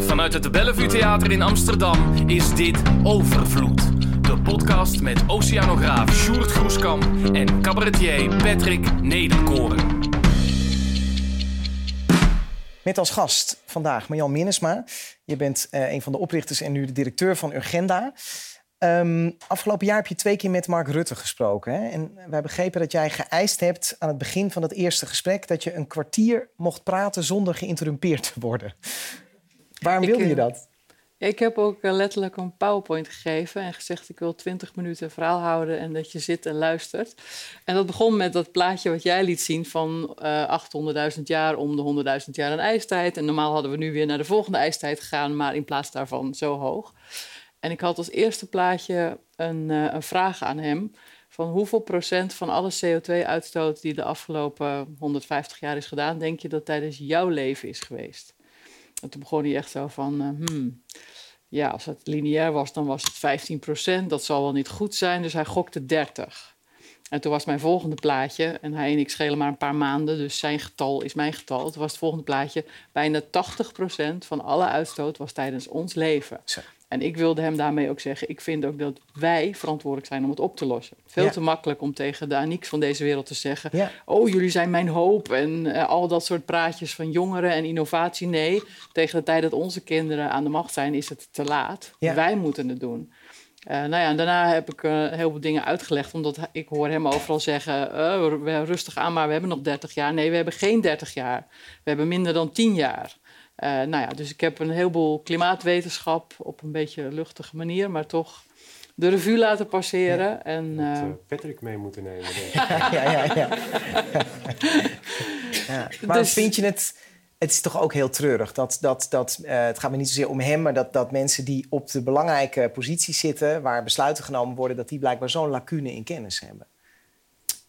Vanuit het Bellevue Theater in Amsterdam is dit Overvloed. De podcast met oceanograaf Sjoerd Groeskamp en cabaretier Patrick Nederkoren. Met als gast vandaag Marjan Minnesma. Je bent uh, een van de oprichters en nu de directeur van Urgenda. Um, afgelopen jaar heb je twee keer met Mark Rutte gesproken. Hè? En wij begrepen dat jij geëist hebt aan het begin van het eerste gesprek... dat je een kwartier mocht praten zonder geïnterrumpeerd te worden. Waarom wilde je dat? Ik heb ook uh, letterlijk een PowerPoint gegeven en gezegd: ik wil 20 minuten een verhaal houden en dat je zit en luistert. En dat begon met dat plaatje wat jij liet zien van uh, 800.000 jaar om de 100.000 jaar een ijstijd. En normaal hadden we nu weer naar de volgende ijstijd gegaan, maar in plaats daarvan zo hoog. En ik had als eerste plaatje een, uh, een vraag aan hem. Van hoeveel procent van alle CO2-uitstoot die de afgelopen 150 jaar is gedaan, denk je dat tijdens jouw leven is geweest? En toen begon hij echt zo van, uh, hmm, ja, als het lineair was, dan was het 15 procent. Dat zal wel niet goed zijn, dus hij gokte 30. En toen was mijn volgende plaatje, en hij en ik schelen maar een paar maanden, dus zijn getal is mijn getal. Toen was het volgende plaatje, bijna 80 procent van alle uitstoot was tijdens ons leven. En ik wilde hem daarmee ook zeggen, ik vind ook dat wij verantwoordelijk zijn om het op te lossen. Veel te makkelijk om tegen de Anieks van deze wereld te zeggen, ja. oh jullie zijn mijn hoop en uh, al dat soort praatjes van jongeren en innovatie. Nee, tegen de tijd dat onze kinderen aan de macht zijn is het te laat. Ja. Wij moeten het doen. Uh, nou ja, en daarna heb ik uh, heel veel dingen uitgelegd, omdat ik hoor hem overal zeggen, uh, rustig aan, maar we hebben nog 30 jaar. Nee, we hebben geen 30 jaar. We hebben minder dan 10 jaar. Uh, nou ja, dus ik heb een heleboel klimaatwetenschap op een beetje luchtige manier, maar toch de revue laten passeren. Ja, en, uh... uh, Patrick mee moeten nemen. ja, ja, ja. ja. ja. Maar dus... vind je het... Het is toch ook heel treurig dat, dat, dat uh, het gaat me niet zozeer om hem, maar dat, dat mensen die op de belangrijke posities zitten, waar besluiten genomen worden, dat die blijkbaar zo'n lacune in kennis hebben.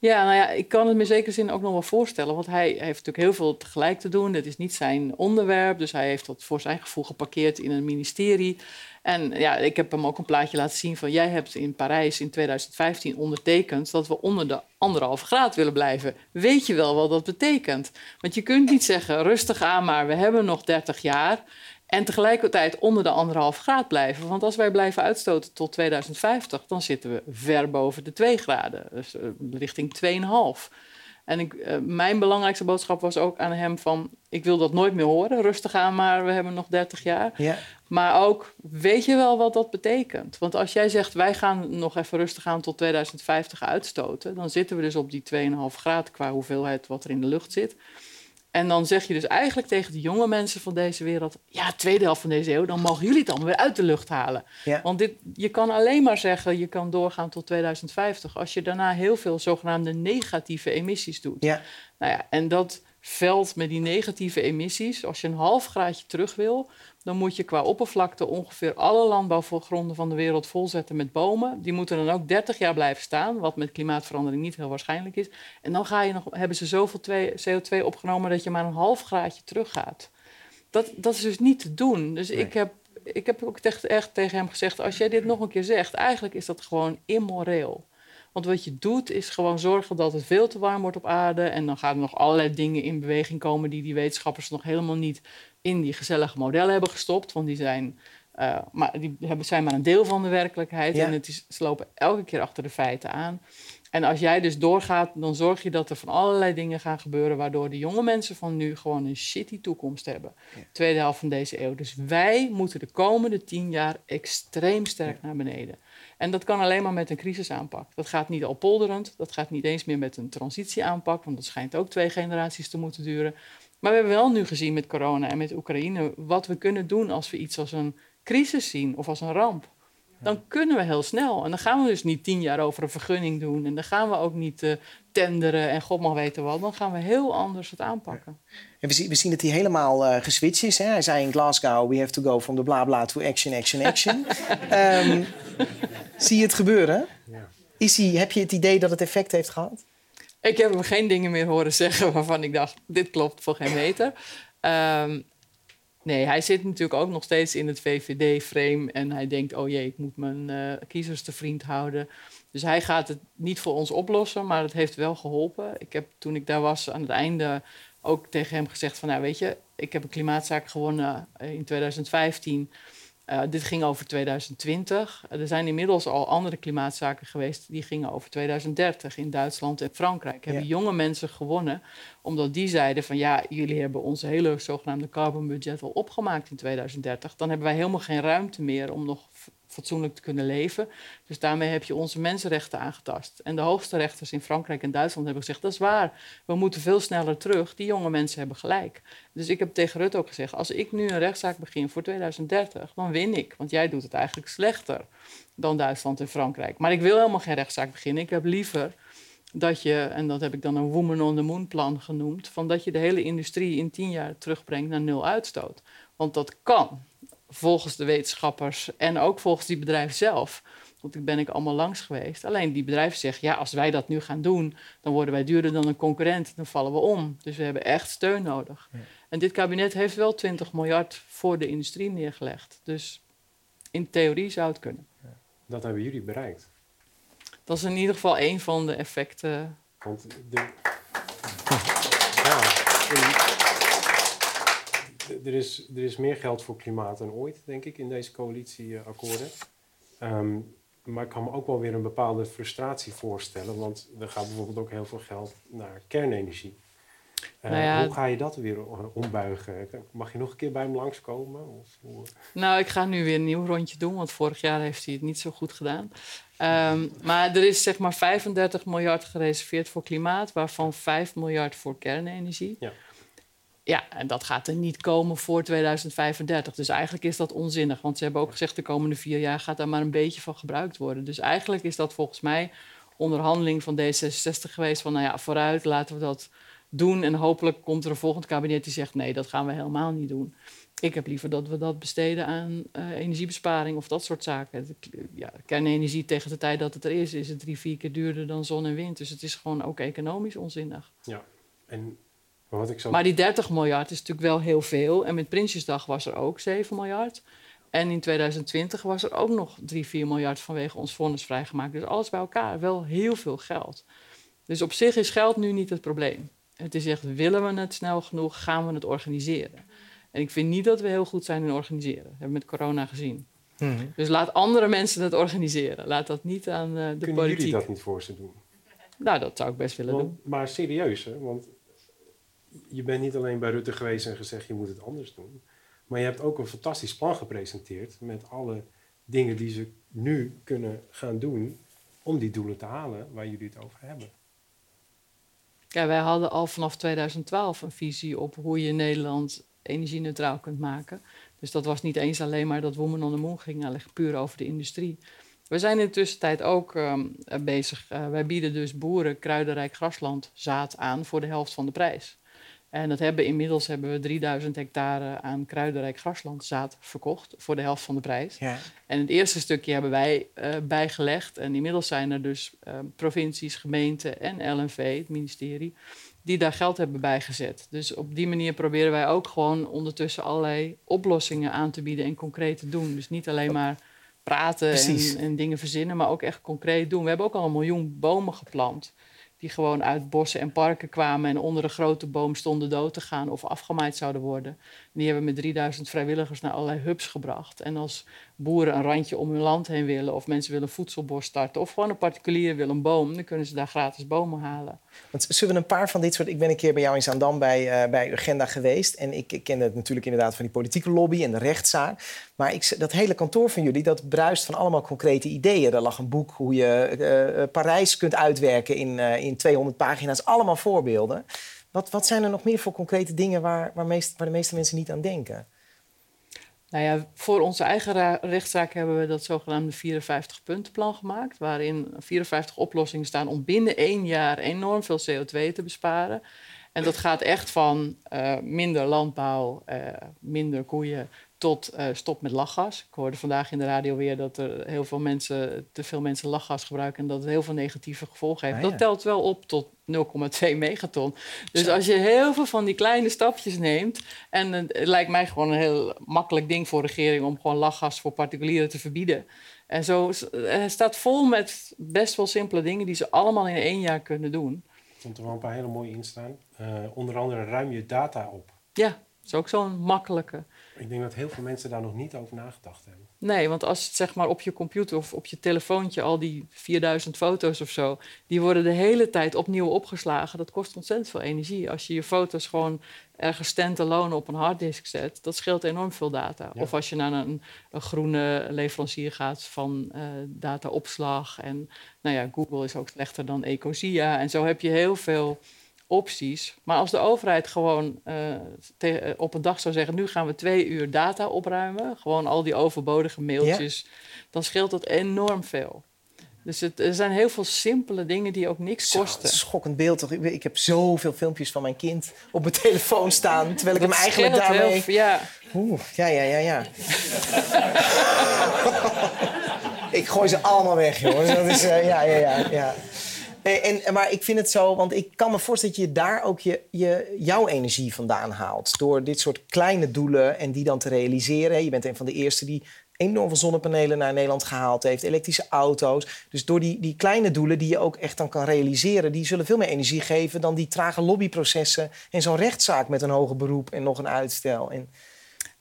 Ja, nou ja, ik kan het me in zekere zin ook nog wel voorstellen. Want hij heeft natuurlijk heel veel tegelijk te doen. Dit is niet zijn onderwerp. Dus hij heeft dat voor zijn gevoel geparkeerd in een ministerie. En ja, ik heb hem ook een plaatje laten zien van... jij hebt in Parijs in 2015 ondertekend... dat we onder de anderhalve graad willen blijven. Weet je wel wat dat betekent? Want je kunt niet zeggen, rustig aan maar, we hebben nog 30 jaar... En tegelijkertijd onder de anderhalf graad blijven. Want als wij blijven uitstoten tot 2050, dan zitten we ver boven de 2 graden. Dus uh, richting 2,5. En ik, uh, mijn belangrijkste boodschap was ook aan hem van... ik wil dat nooit meer horen, rustig aan maar, we hebben nog 30 jaar. Ja. Maar ook, weet je wel wat dat betekent? Want als jij zegt, wij gaan nog even rustig aan tot 2050 uitstoten... dan zitten we dus op die 2,5 graden qua hoeveelheid wat er in de lucht zit... En dan zeg je dus eigenlijk tegen de jonge mensen van deze wereld: ja, tweede helft van deze eeuw, dan mogen jullie het allemaal weer uit de lucht halen. Ja. Want dit, je kan alleen maar zeggen: je kan doorgaan tot 2050 als je daarna heel veel zogenaamde negatieve emissies doet. Ja. Nou ja, en dat veld met die negatieve emissies, als je een half graadje terug wil, dan moet je qua oppervlakte ongeveer alle landbouwgronden van de wereld volzetten met bomen. Die moeten dan ook 30 jaar blijven staan, wat met klimaatverandering niet heel waarschijnlijk is. En dan ga je nog, hebben ze zoveel CO2 opgenomen dat je maar een half graadje teruggaat. Dat, dat is dus niet te doen. Dus nee. ik, heb, ik heb ook echt, echt tegen hem gezegd: als jij dit nog een keer zegt, eigenlijk is dat gewoon immoreel. Want wat je doet is gewoon zorgen dat het veel te warm wordt op aarde. En dan gaan er nog allerlei dingen in beweging komen die die wetenschappers nog helemaal niet in die gezellige modellen hebben gestopt. Want die zijn, uh, maar die hebben, zijn maar een deel van de werkelijkheid. Ja. En het is, ze lopen elke keer achter de feiten aan. En als jij dus doorgaat, dan zorg je dat er van allerlei dingen gaan gebeuren. waardoor de jonge mensen van nu gewoon een shitty toekomst hebben. Ja. Tweede helft van deze eeuw. Dus wij moeten de komende tien jaar extreem sterk ja. naar beneden. En dat kan alleen maar met een crisisaanpak. Dat gaat niet al polderend, dat gaat niet eens meer met een transitieaanpak, want dat schijnt ook twee generaties te moeten duren. Maar we hebben wel nu gezien met corona en met Oekraïne wat we kunnen doen als we iets als een crisis zien of als een ramp. Dan kunnen we heel snel. En dan gaan we dus niet tien jaar over een vergunning doen. En dan gaan we ook niet uh, tenderen en god mag weten wat. Dan gaan we heel anders het aanpakken. En we, zien, we zien dat hij helemaal uh, geswitcht is. Hè? Hij zei in Glasgow, we have to go from the bla bla to action, action, action. um, zie je het gebeuren? Ja. Is hij, heb je het idee dat het effect heeft gehad? Ik heb hem geen dingen meer horen zeggen waarvan ik dacht, dit klopt voor geen meter. Um, nee, hij zit natuurlijk ook nog steeds in het VVD-frame en hij denkt, oh jee, ik moet mijn uh, kiezers te vriend houden. Dus hij gaat het niet voor ons oplossen, maar het heeft wel geholpen. Ik heb toen ik daar was aan het einde ook tegen hem gezegd van, nou weet je, ik heb een klimaatzaak gewonnen in 2015. Uh, dit ging over 2020. er zijn inmiddels al andere klimaatzaken geweest die gingen over 2030 in Duitsland en Frankrijk. Hebben jonge mensen gewonnen omdat die zeiden van ja, jullie hebben ons hele zogenaamde carbon budget al opgemaakt in 2030. Dan hebben wij helemaal geen ruimte meer om nog fatsoenlijk te kunnen leven. Dus daarmee heb je onze mensenrechten aangetast. En de hoogste rechters in Frankrijk en Duitsland hebben gezegd: dat is waar, we moeten veel sneller terug. Die jonge mensen hebben gelijk. Dus ik heb tegen Rutte ook gezegd: als ik nu een rechtszaak begin voor 2030, dan win ik. Want jij doet het eigenlijk slechter dan Duitsland en Frankrijk. Maar ik wil helemaal geen rechtszaak beginnen. Ik heb liever dat je, en dat heb ik dan een Woman on the Moon plan genoemd, van dat je de hele industrie in tien jaar terugbrengt naar nul uitstoot. Want dat kan volgens de wetenschappers en ook volgens die bedrijven zelf. Want ik ben ik allemaal langs geweest. Alleen die bedrijven zeggen, ja, als wij dat nu gaan doen, dan worden wij duurder dan een concurrent. Dan vallen we om. Dus we hebben echt steun nodig. En dit kabinet heeft wel 20 miljard voor de industrie neergelegd. Dus in theorie zou het kunnen. Dat hebben jullie bereikt. Dat is in ieder geval een van de effecten. Want de, ja, er, is, er is meer geld voor klimaat dan ooit, denk ik, in deze coalitieakkoorden. Um, maar ik kan me ook wel weer een bepaalde frustratie voorstellen, want er gaat bijvoorbeeld ook heel veel geld naar kernenergie. Uh, nou hoe ga je dat weer ombuigen? Mag je nog een keer bij hem langskomen? Of hoe? Nou, ik ga nu weer een nieuw rondje doen, want vorig jaar heeft hij het niet zo goed gedaan. Um, maar er is zeg maar 35 miljard gereserveerd voor klimaat, waarvan 5 miljard voor kernenergie. Ja. Ja, en dat gaat er niet komen voor 2035. Dus eigenlijk is dat onzinnig. Want ze hebben ook gezegd de komende vier jaar gaat daar maar een beetje van gebruikt worden. Dus eigenlijk is dat volgens mij onderhandeling van D66 geweest. Van nou ja, vooruit, laten we dat doen. En hopelijk komt er een volgend kabinet die zegt nee, dat gaan we helemaal niet doen. Ik heb liever dat we dat besteden aan uh, energiebesparing of dat soort zaken. Ja, kernenergie tegen de tijd dat het er is, is het drie, vier keer duurder dan zon en wind. Dus het is gewoon ook economisch onzinnig. Ja, en maar, ik maar die 30 miljard is natuurlijk wel heel veel. En met Prinsjesdag was er ook 7 miljard. En in 2020 was er ook nog 3, 4 miljard vanwege ons vonnis vrijgemaakt. Dus alles bij elkaar wel heel veel geld. Dus op zich is geld nu niet het probleem. Het is echt, willen we het snel genoeg, gaan we het organiseren. En ik vind niet dat we heel goed zijn in organiseren. Dat hebben we met corona gezien. Mhm. Dus laat andere mensen het organiseren. Laat dat niet aan uh, de Kunnen politiek. Kunnen jullie dat niet voor ze doen? Nou, dat zou ik best willen want, doen. Maar serieus, hè? Want je bent niet alleen bij Rutte geweest en gezegd je moet het anders doen. Maar je hebt ook een fantastisch plan gepresenteerd met alle dingen die ze nu kunnen gaan doen om die doelen te halen waar jullie het over hebben. Ja, wij hadden al vanaf 2012 een visie op hoe je Nederland energie-neutraal kunt maken. Dus dat was niet eens alleen maar dat Women on the Moon ging aanleggen, puur over de industrie. We zijn in de tussentijd ook ehm, bezig. Uh, wij bieden dus boeren kruidenrijk grasland zaad aan voor de helft van de prijs. En dat hebben, inmiddels hebben we 3000 hectare aan kruidenrijk graslandzaad verkocht voor de helft van de prijs. Ja. En het eerste stukje hebben wij uh, bijgelegd. En inmiddels zijn er dus uh, provincies, gemeenten en LNV, het ministerie, die daar geld hebben bijgezet. Dus op die manier proberen wij ook gewoon ondertussen allerlei oplossingen aan te bieden en concreet te doen. Dus niet alleen maar praten en, en, dingen verzinnen, maar ook echt concreet doen. We hebben ook al een miljoen bomen geplant die gewoon uit bossen en parken kwamen en onder een grote boom stonden dood te gaan of afgemaaid zouden worden. Die hebben met 3000 vrijwilligers naar allerlei hubs gebracht. En als boeren een randje om hun land heen willen, of mensen willen een voedselbos starten, of gewoon een particulier wil een boom, dan kunnen ze daar gratis bomen halen. Want zullen we een paar van dit soort. Ik ben een keer bij jou in Zaandam bij, uh, bij Agenda geweest. En ik, ik kende het natuurlijk inderdaad van die politieke lobby en de rechtszaak. Maar ik, dat hele kantoor van jullie, dat bruist van allemaal concrete ideeën. Er lag een boek hoe je uh, Parijs kunt uitwerken in, in 200 pagina's. Allemaal voorbeelden. Wat, wat zijn er nog meer voor concrete dingen waar, waar, meest, waar de meeste mensen niet aan denken? Nou ja, voor onze eigen rechtszaak hebben we dat zogenaamde 54-puntenplan gemaakt. Waarin 54 oplossingen staan om binnen één jaar enorm veel CO2 te besparen. En dat gaat echt van uh, minder landbouw, uh, minder koeien, tot uh, stop met lachgas. Ik hoorde vandaag in de radio weer dat er heel veel mensen, te veel mensen lachgas gebruiken en dat het heel veel negatieve gevolgen heeft. Ah, dat telt wel op tot 0,2 megaton. Dus als je heel veel van die kleine stapjes neemt, en het lijkt mij gewoon een heel makkelijk ding voor de regering om gewoon lachgas voor particulieren te verbieden. En zo hij staat vol met best wel simpele dingen die ze allemaal in één jaar kunnen doen. Ik vond er wel een paar hele mooie in staan. Eh, onder andere ruim je data op. Ja, dat is ook zo'n makkelijke. Ik denk dat heel veel mensen daar nog niet over nagedacht hebben. Nee, want als het zeg maar op je computer of op je telefoontje al die 4000 foto's of zo, die worden de hele tijd opnieuw opgeslagen. Dat kost ontzettend veel energie. Als je je foto's gewoon ergens stand-alone op een harddisk zet, dat scheelt enorm veel data. Ja. Of als je naar een, een groene leverancier gaat van eh, dataopslag. En nou ja, Google is ook slechter dan Ecosia. En zo heb je heel veel opties. Maar als de overheid gewoon eh, eh, op een dag zou zeggen: nu gaan we twee uur data opruimen, gewoon al die overbodige mailtjes, dan scheelt dat enorm veel. Dus het, er zijn heel veel simpele dingen die ook niks Zo, kosten. schokkend beeld toch? Ik, heb zoveel filmpjes van mijn kind op mijn telefoon staan. Terwijl ik hem eigenlijk heel daarmee. veel, ja. Oeh, ja, ja, ja, ja. ik gooi ze allemaal weg, jongens. Dat is, eh, ja, ja, ja, ja. En, maar ik vind het zo, want ik kan me voorstellen dat je daar ook je, je, jouw energie vandaan haalt. Door dit soort kleine doelen en die dan te realiseren. Je bent een van de eerste die enorm veel zonnepanelen naar Nederland gehaald heeft. Elektrische auto's. Dus door die, die kleine doelen die je ook echt dan kan realiseren... die zullen veel meer energie geven dan die trage lobbyprocessen... en zo'n rechtszaak met een hoger beroep en nog een uitstel. En,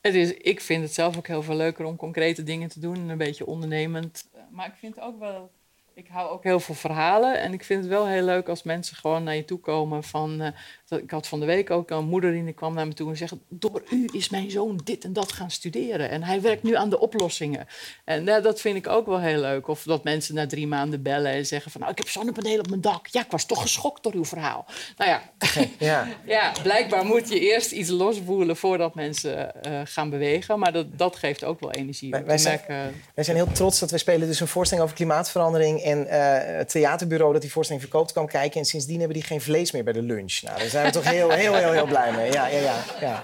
Het is, ik vind het zelf ook heel veel leuker om concrete dingen te doen en een beetje ondernemend. Maar ik vind ook wel. Ik hou ook heel veel verhalen. En ik vind het wel heel leuk als mensen gewoon naar je toe komen. Van, eh, ik had van de week ook een moeder die kwam naar me toe en zegt: Door u is mijn zoon dit en dat gaan studeren. En hij werkt nu aan de oplossingen. En ja, dat vind ik ook wel heel leuk. Of dat mensen na drie maanden bellen en zeggen: van, nou, Ik heb zonnepanelen op mijn dak. Ja, ik was toch geschokt door uw verhaal. Nou ja, ja. ja, blijkbaar moet je eerst iets losvoelen voordat mensen eh, gaan bewegen. Maar dat, dat geeft ook wel energie. Wij- We wij zijn- merken- Wij zijn heel trots dat wij spelen dus een voorstelling over klimaatverandering. En eh, het theaterbureau dat die voorstelling verkoopt kwam kijken. En sindsdien hebben die geen vlees meer bij de lunch. Nou, daar zijn we toch heel, heel, heel, heel blij mee. Ja, ja, ja. ja.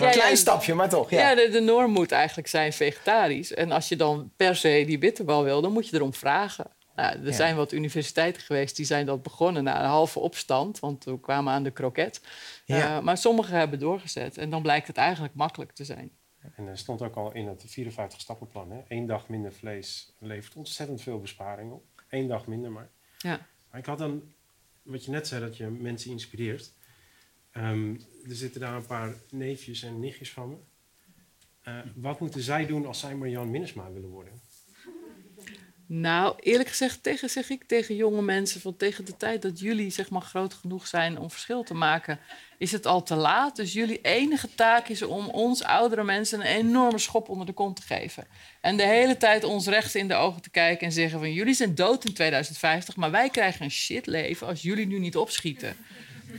Een klein stapje, maar toch. Ja. Ja, de, de norm moet eigenlijk zijn vegetarisch. En als je dan per se die bitterbal wil, dan moet je erom vragen. Nou, er Ja. zijn wat universiteiten geweest die zijn dat begonnen na een halve opstand. Want we kwamen aan de kroket. Ja. Eh, maar sommigen hebben doorgezet. En dan blijkt het eigenlijk makkelijk te zijn. En er stond ook al in het 54-stappenplan. hè, Eén dag minder vlees levert ontzettend veel besparing op. Eén dag minder maar. Ja. Maar ik had dan, wat je net zei, dat je mensen inspireert. Ehm, er zitten daar een paar neefjes en nichtjes van me. Eh, wat moeten zij doen als zij maar Jan Minnesma willen worden? Nou, eerlijk gezegd tegen, zeg ik tegen jonge mensen... van tegen de tijd dat jullie zeg maar, groot genoeg zijn om verschil te maken... is het al te laat. Dus jullie enige taak is om ons oudere mensen... een enorme schop onder de kont te geven. En de hele tijd ons recht in de ogen te kijken en zeggen van... jullie zijn dood in 2050, maar wij krijgen een shitleven... als jullie nu niet opschieten.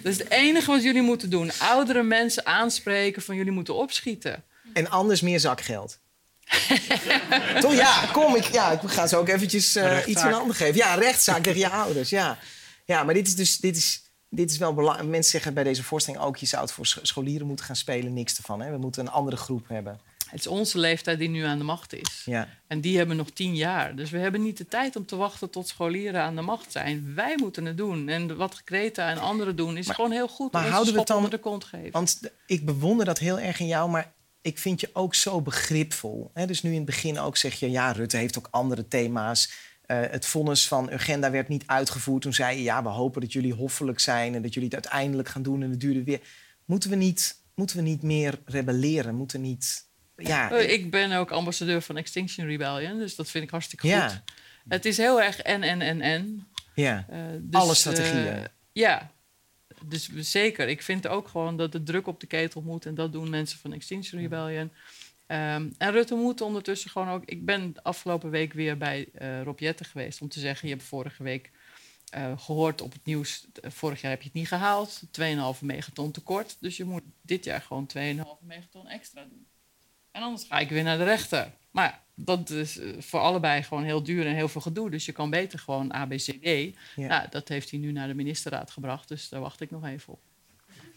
Dat is het enige wat jullie moeten doen. Oudere mensen aanspreken van jullie moeten opschieten. En anders meer zakgeld. toch? Ja, kom. Ik, ja, ik ga ze ook eventjes eh, iets in handen geven. Ja, rechtszaak tegen je ouders. Ja, ja maar dit is dus... Dit is, dit is wel belangrijk. Mensen zeggen bij deze voorstelling ook... je zou het voor sch- scholieren moeten gaan spelen. Niks ervan. Hè? We moeten een andere groep hebben. Het is onze leeftijd die nu aan de macht is. Ja. En die hebben nog tien jaar. Dus we hebben niet de tijd om te wachten tot scholieren aan de macht zijn. Wij moeten het doen. En wat Greta en anderen doen, is Maar- gewoon heel goed. maar houden we het dan- onder de kont geven. Want ik bewonder dat heel erg in jou, maar ik vind je ook zo begripvol. Hè? Dus nu in het begin ook zeg je, ja, Rutte heeft ook andere thema's. Eh, het vonnis van Urgenda werd niet uitgevoerd. Toen zei je, ja, we hopen dat jullie hoffelijk zijn... en dat jullie het uiteindelijk gaan doen en het duurde weer. Moeten we niet, moeten we niet meer rebelleren? Moeten niet... Ja, Eh, Ik ben ook ambassadeur van Extinction Rebellion, dus dat vind ik hartstikke Ja. goed. Het is heel erg en, en, en, en. ja. Eh, dus, Alle strategieën. ja, dus zeker. Ik vind ook gewoon dat de druk op de ketel moet. En dat doen mensen van Extinction Rebellion. Ehm, en Rutte moet ondertussen gewoon ook... Ik ben afgelopen week weer bij eh Rob Jetten geweest... om te zeggen, je hebt vorige week eh, gehoord op het nieuws... eh, vorig jaar heb je het niet gehaald. 2,5 megaton tekort. Dus je moet dit jaar gewoon 2,5 megaton extra doen. En anders ga ik weer naar de rechter. Maar dat is eh, voor allebei gewoon heel duur en heel veel gedoe. Dus je kan beter gewoon ABCD. Ja. Nou, dat heeft hij nu naar de ministerraad gebracht. Dus daar wacht ik nog even op.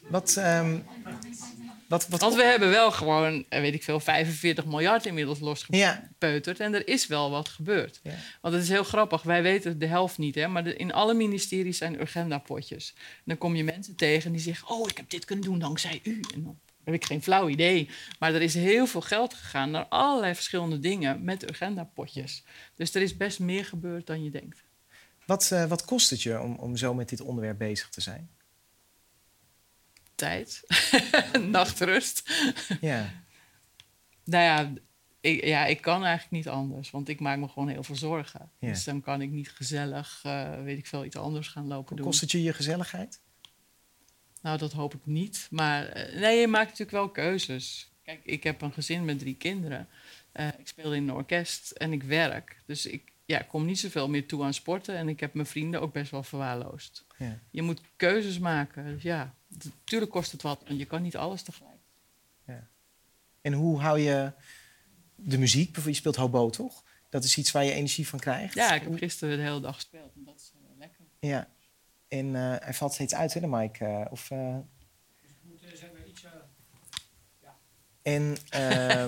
Wat, ehm, wat, wat, Want we hebben wel gewoon, eh, weet ik veel, 45 miljard inmiddels ja, losgepeuterd. En er is wel wat gebeurd. Ja. Want het is heel grappig. Wij weten de helft niet, hè. Maar de- in alle ministeries zijn agendapotjes. En dan kom je mensen tegen die zeggen... oh, ik heb dit kunnen doen dankzij u. En dan heb ik geen flauw idee. Maar er is heel veel geld gegaan naar allerlei verschillende dingen met agendapotjes. Dus er is best meer gebeurd dan je denkt. Wat, uh, wat kost het je om, om zo met dit onderwerp bezig te zijn? Tijd, nachtrust. Ja. nou ja ik, ja, ik kan eigenlijk niet anders, want ik maak me gewoon heel veel zorgen. Ja. Dus dan kan ik niet gezellig, uh, weet ik veel, iets anders gaan lopen Hoe doen. kost het je je gezelligheid? Nou, dat hoop ik niet. Maar uh, nee, je maakt natuurlijk wel keuzes. Kijk, ik heb een gezin met drie kinderen. Uh, ik speel in een orkest en ik werk. Dus ik ja, kom niet zoveel meer toe aan sporten. En ik heb mijn vrienden ook best wel verwaarloosd. Ja. Je moet keuzes maken. Dus ja, natuurlijk kost het wat, want je kan niet alles tegelijk. Ja. En hoe hou je de muziek? Bijvoorbeeld, je speelt hobo, toch? Dat is iets waar je energie van krijgt. Ja, ik heb gisteren de hele dag gespeeld. En dat is uh, lekker. Ja. En uh, hij valt steeds uit, hè, de mic? Uh, of, En,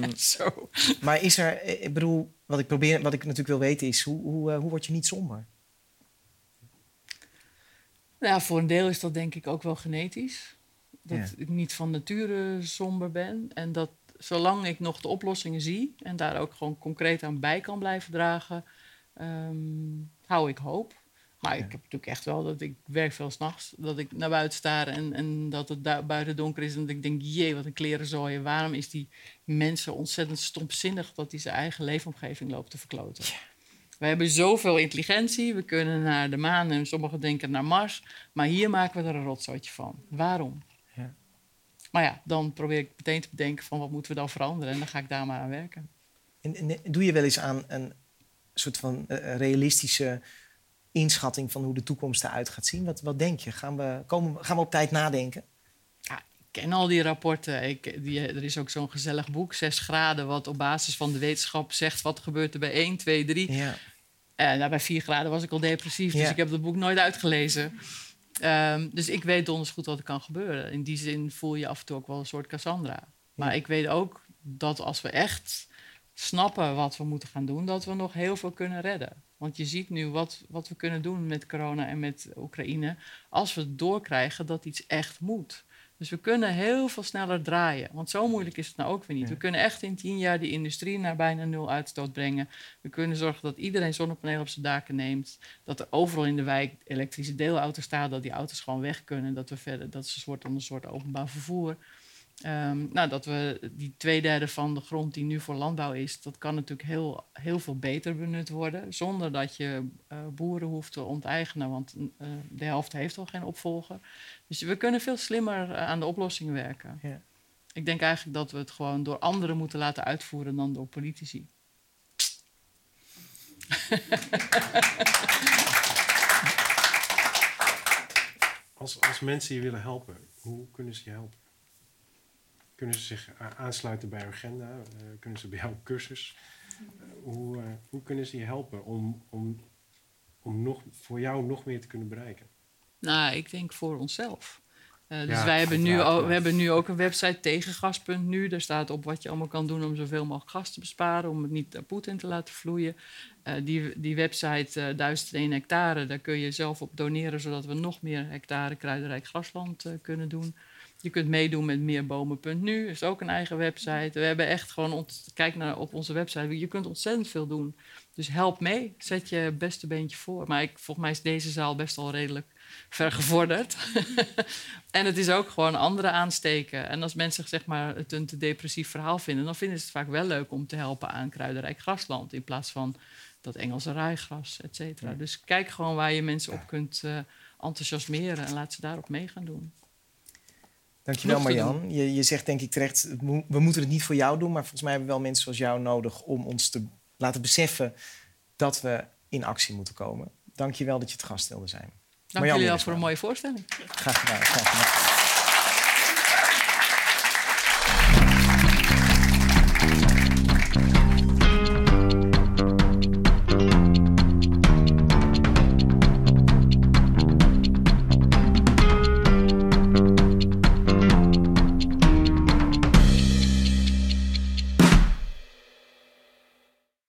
um, Zo. Maar is er, ik bedoel, wat ik probeer, wat ik natuurlijk wil weten is, hoe, hoe, hoe word je niet somber? Nou, voor een deel is dat denk ik ook wel genetisch. Dat Ja. ik niet van nature somber ben. En dat zolang ik nog de oplossingen zie en daar ook gewoon concreet aan bij kan blijven dragen, ehm, hou ik hoop. Maar ik heb natuurlijk echt wel dat ik werk veel s'nachts. Dat ik naar buiten sta en, en dat het daar buiten donker is. En dat ik denk, jee, wat een klerenzooi. Waarom is die mensen ontzettend stomzinnig dat hij zijn eigen leefomgeving loopt te verkloten? We hebben zoveel intelligentie. We kunnen naar de maan en sommigen denken naar Mars. Maar hier maken we er een rotzootje van. Waarom? Ja. Maar ja, dan probeer ik meteen te bedenken van wat moeten we dan veranderen. En dan ga ik daar maar aan werken. En, en doe je wel eens aan een soort van uh, realistische inschatting van hoe de toekomst eruit gaat zien? Wat, wat denk je? Gaan we, komen, gaan we op tijd nadenken? Ja, ik ken al die rapporten. Ik, die, er is ook zo'n gezellig boek, 6 graden, wat op basis van de wetenschap zegt wat gebeurt er bij 1, 2, 3. Ja. En nou, bij 4 graden was ik al depressief, dus Ja. ik heb dat boek nooit uitgelezen. Ehm, dus ik weet donders goed wat er kan gebeuren. In die zin voel je af en toe ook wel een soort Cassandra. Maar ik weet ook dat als we echt snappen wat we moeten gaan doen, dat we nog heel veel kunnen redden. Want je ziet nu wat, wat we kunnen doen met corona en met Oekraïne. Als we het doorkrijgen dat iets echt moet. Dus we kunnen heel veel sneller draaien. Want zo moeilijk is het nou ook weer niet. We kunnen echt in tien jaar die industrie naar bijna nul uitstoot brengen. We kunnen zorgen dat iedereen zonnepanelen op zijn daken neemt. Dat er overal in de wijk elektrische deelauto's staan. Dat die auto's gewoon weg kunnen. Dat we verder, dat is een soort, een soort openbaar vervoer. Ehm, nou, dat we die twee derde van de grond die nu voor landbouw is, dat kan natuurlijk heel, heel veel beter benut worden. Zonder dat je eh, boeren hoeft te onteigenen, want eh, de helft heeft al geen opvolger. Dus we kunnen veel slimmer eh, aan de oplossingen werken. Ja. Ik denk eigenlijk dat we het gewoon door anderen moeten laten uitvoeren dan door politici. Als, als mensen je willen helpen, hoe kunnen ze je helpen? Kunnen ze zich aansluiten bij Agenda? Eh, kunnen ze bij jou op cursus? Eh, hoe, eh, hoe kunnen ze je helpen om, om, om nog, voor jou nog meer te kunnen bereiken? Nou, ik denk voor onszelf. Dus Ja, wij hebben nu, we hebben nu ook een website tegen gas.nu. Daar staat op wat je allemaal kan doen om zoveel mogelijk gas te besparen, om het niet naar Poetin te laten vloeien. Die, die website eh 1001 hectare, daar kun je zelf op doneren, zodat we nog meer hectare kruidenrijk grasland kunnen doen. Je kunt meedoen met meerbomen.nu, is ook een eigen website. We hebben echt gewoon, ont- kijk naar op onze website, je kunt ontzettend veel doen. Dus help mee, zet je beste beentje voor. Maar ik, volgens mij is deze zaal best al redelijk ver gevorderd. en het is ook gewoon anderen aansteken. En als mensen zeg maar, het een te depressief verhaal vinden, dan vinden ze het vaak wel leuk om te helpen aan kruidenrijk grasland. In plaats van dat Engelse rijgras, et cetera. Dus kijk gewoon waar je mensen op kunt eh, enthousiasmeren en laat ze daarop mee gaan doen. Dankjewel Marjan. Je, je zegt denk ik terecht, we moeten het niet voor jou doen, maar volgens mij hebben we wel mensen zoals jou nodig om ons te laten beseffen dat we in actie moeten komen. Dankjewel dat je het gast wilde zijn. Dank Marjan jullie wel voor een mooie voorstelling. Graag gedaan. Graag gedaan.